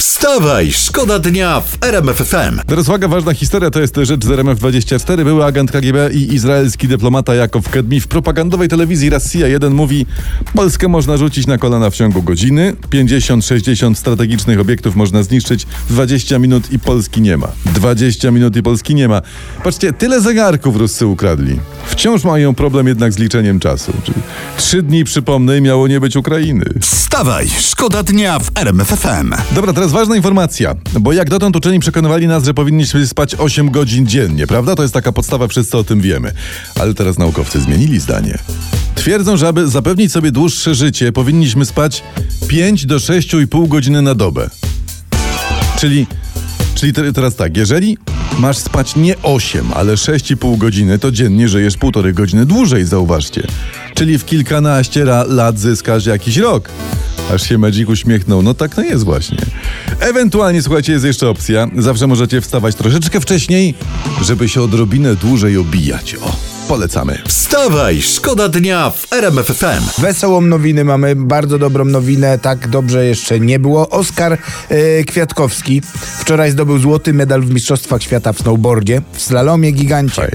Wstawaj, szkoda dnia w RMF FM. Teraz uwaga, ważna historia to jest rzecz z RMF24. Były agent KGB i izraelski dyplomata Jakow Kedmi w propagandowej telewizji Rosja 1 mówi Polskę można rzucić na kolana w ciągu godziny, 50-60 strategicznych obiektów można zniszczyć w 20 minut i Polski nie ma. 20 minut i Polski nie ma. Patrzcie, tyle zegarków Ruscy ukradli. Wciąż mają problem jednak z liczeniem czasu. Czyli trzy dni, przypomnę, miało nie być Ukrainy. Wstawaj, szkoda dnia w RMF FM. Dobra, teraz ważna informacja, bo jak dotąd uczeni przekonywali nas, że powinniśmy spać 8 godzin dziennie, prawda? To jest taka podstawa, wszyscy o tym wiemy. Ale teraz naukowcy zmienili zdanie. Twierdzą, że aby zapewnić sobie dłuższe życie, powinniśmy spać 5 do 6,5 godziny na dobę. Czyli, czyli te- teraz tak, jeżeli masz spać nie 8, ale 6,5 godziny, to dziennie żyjesz półtorej godziny dłużej, zauważcie. Czyli w kilkanaście lat zyskasz jakiś rok. Aż się Magic uśmiechnął. No tak to jest właśnie. Ewentualnie, słuchajcie, jest jeszcze opcja. Zawsze możecie wstawać troszeczkę wcześniej, żeby się odrobinę dłużej obijać. O, polecamy. Wstawaj, szkoda dnia w RMF FM. Wesołą nowinę mamy, bardzo dobrą nowinę, tak dobrze jeszcze nie było. Oskar e, Kwiatkowski wczoraj zdobył złoty medal w Mistrzostwach Świata w snowboardzie, w slalomie gigancie.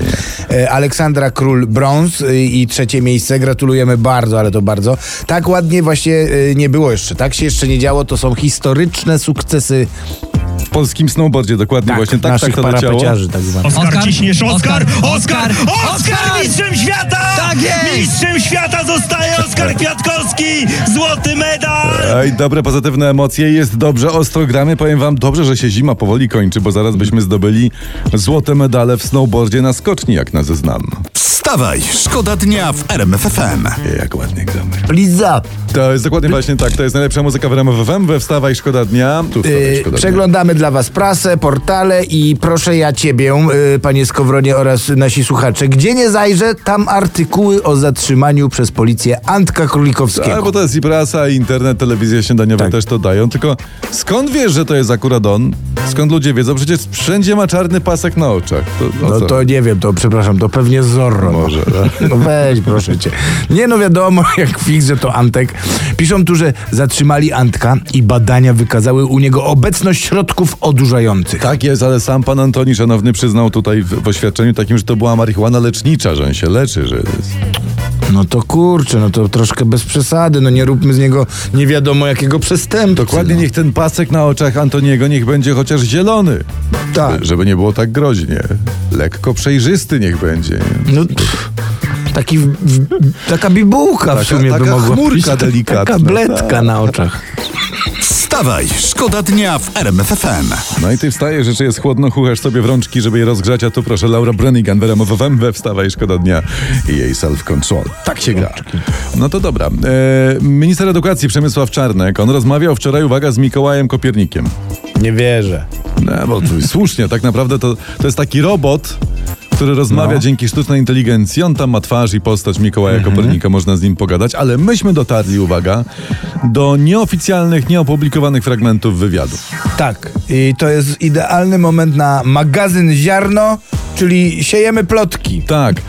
E, Aleksandra Król brąz e, i trzecie miejsce. Gratulujemy bardzo, ale to bardzo. Tak ładnie właśnie nie było jeszcze, tak się jeszcze nie działo. To są historyczne sukcesy W polskim snowboardzie dokładnie tak, właśnie tak, naszych tak to leciało. tak zwanych. Oskar, Oskar, ciśniesz, Oskar, Oskar, Oskar, Oskar, Oskar, Oskar! mistrzem świata! Mistrzem świata zostaje Oskar Kwiatkowski! Złoty medal! Ej, dobre, pozytywne emocje, jest dobrze, ostro gramy. Powiem wam, dobrze, że się zima powoli kończy, bo zaraz byśmy zdobyli złote medale w snowboardzie na skoczni, jak nas znam. Wstawaj, szkoda dnia w RMF FM. Jak ładnie gramy. Please up. To jest dokładnie właśnie tak, to jest najlepsza muzyka w RMF FM, we Wstawaj Szkoda Dnia. Tu wstawaj, Yy, szkoda dnia. przeglądamy dla Was prasę, portale i proszę ja Ciebie, yy, Panie Skowronie oraz nasi słuchacze, gdzie nie zajrzę, tam artykuły o zatrzymaniu przez policję Antka Królikowskiego. Tak, bo to jest i prasa, i internet, telewizja śniadaniowa Tak. też to dają. Tylko skąd wiesz, że to jest akurat on? Skąd ludzie wiedzą? Przecież wszędzie ma czarny pasek na oczach. To, No co? to nie wiem, to przepraszam, to pewnie Zorro. no. Może, No weź, proszę cię. Nie no wiadomo, jak fix, że to Antek. Piszą tu, że zatrzymali Antka i badania wykazały u niego obecność środków odurzających. Tak jest, ale sam pan Antoni Szanowny przyznał tutaj w, w oświadczeniu takim, że to była marihuana lecznicza, że on się leczy, że jest... No to kurczę, no to troszkę bez przesady, no nie róbmy z niego nie wiadomo jakiego przestępcy. Dokładnie, no. niech ten pasek na oczach Antoniego niech będzie chociaż zielony. Tak. Żeby nie było tak groźnie. Lekko przejrzysty niech będzie. No, pff, taki, w, taka bibułka Taka- w sumie by taka mogła chmurka być. delikatna, Taka bledka tak. na oczach. Wstawaj, szkoda dnia w RMF FM. No i ty wstajesz, rzeczy jest chłodno, chuchasz sobie w rączki, żeby je rozgrzać, a tu proszę Laura Brenigan w RMF FM we Wstawaj Szkoda Dnia i jej self-control. Tak się gra. No to dobra. E, minister edukacji Przemysław Czarnek, on rozmawiał wczoraj, uwaga, z Mikołajem Kopiernikiem. Nie wierzę. No, bo słusznie, tak naprawdę to, to jest taki robot, który rozmawia No. dzięki sztucznej inteligencji. On tam ma twarz i postać Mikołaja Mhm. Kopernika, można z nim pogadać, ale myśmy dotarli, uwaga, do nieoficjalnych, nieopublikowanych fragmentów wywiadu. Tak. I to jest idealny moment na magazyn Ziarno, czyli siejemy plotki. Tak,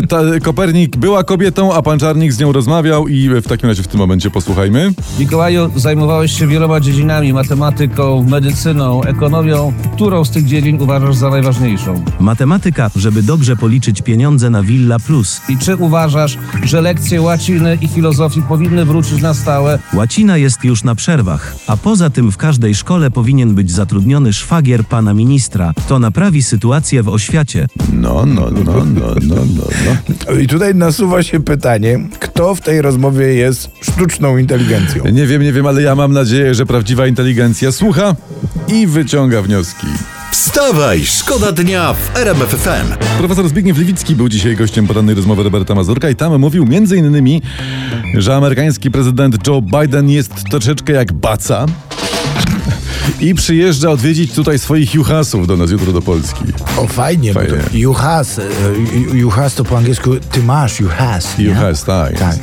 e, ta, Kopernik była kobietą, a pan Czarnik z nią rozmawiał i w takim razie w tym momencie posłuchajmy. Mikołaju, zajmowałeś się wieloma dziedzinami, matematyką, medycyną, ekonomią. Którą z tych dziedzin uważasz za najważniejszą? Matematyka, żeby dobrze policzyć pieniądze na Villa Plus. I czy uważasz, że lekcje łaciny i filozofii powinny wrócić na stałe? Łacina jest już na przerwach, a poza tym w każdej szkole powinien być zatrudniony szwagier pana ministra. To naprawi sytuację w oświacie. No, no, no, no, no, no, no. I tutaj nasuwa się pytanie, kto w tej rozmowie jest sztuczną inteligencją? Nie wiem, nie wiem, ale ja mam nadzieję, że prawdziwa inteligencja słucha i wyciąga wnioski. Wstawaj, szkoda dnia w RMF FM. Profesor Zbigniew Lewicki był dzisiaj gościem porannej rozmowy Roberta Mazurka i tam mówił między innymi, że amerykański prezydent Joe Biden jest troszeczkę jak baca, i przyjeżdża odwiedzić tutaj swoich juchasów do nas jutro do Polski. O, fajnie. Fajnie. to You has. e, you- You has to po angielsku ty masz, you has. nie? Juchas, tak. Tak.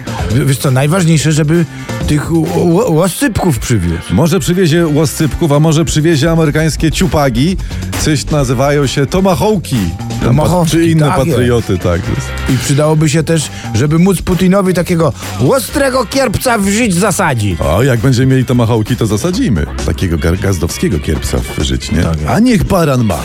Wiesz co, najważniejsze, żeby tych ł- ł- łosypków przywiózł. Może przywiezie łoscypków, a może przywiezie amerykańskie ciupagi, coś nazywają się tomahawki. Czy inne tak jest. patrioty, tak. jest. I przydałoby się też, żeby móc Putinowi takiego ostrego kierpca w żyć zasadzić. O, jak będziemy mieli tomahawki, to zasadzimy. Takiego gazdowskiego kierpsa w żyć, nie? A niech baran ma.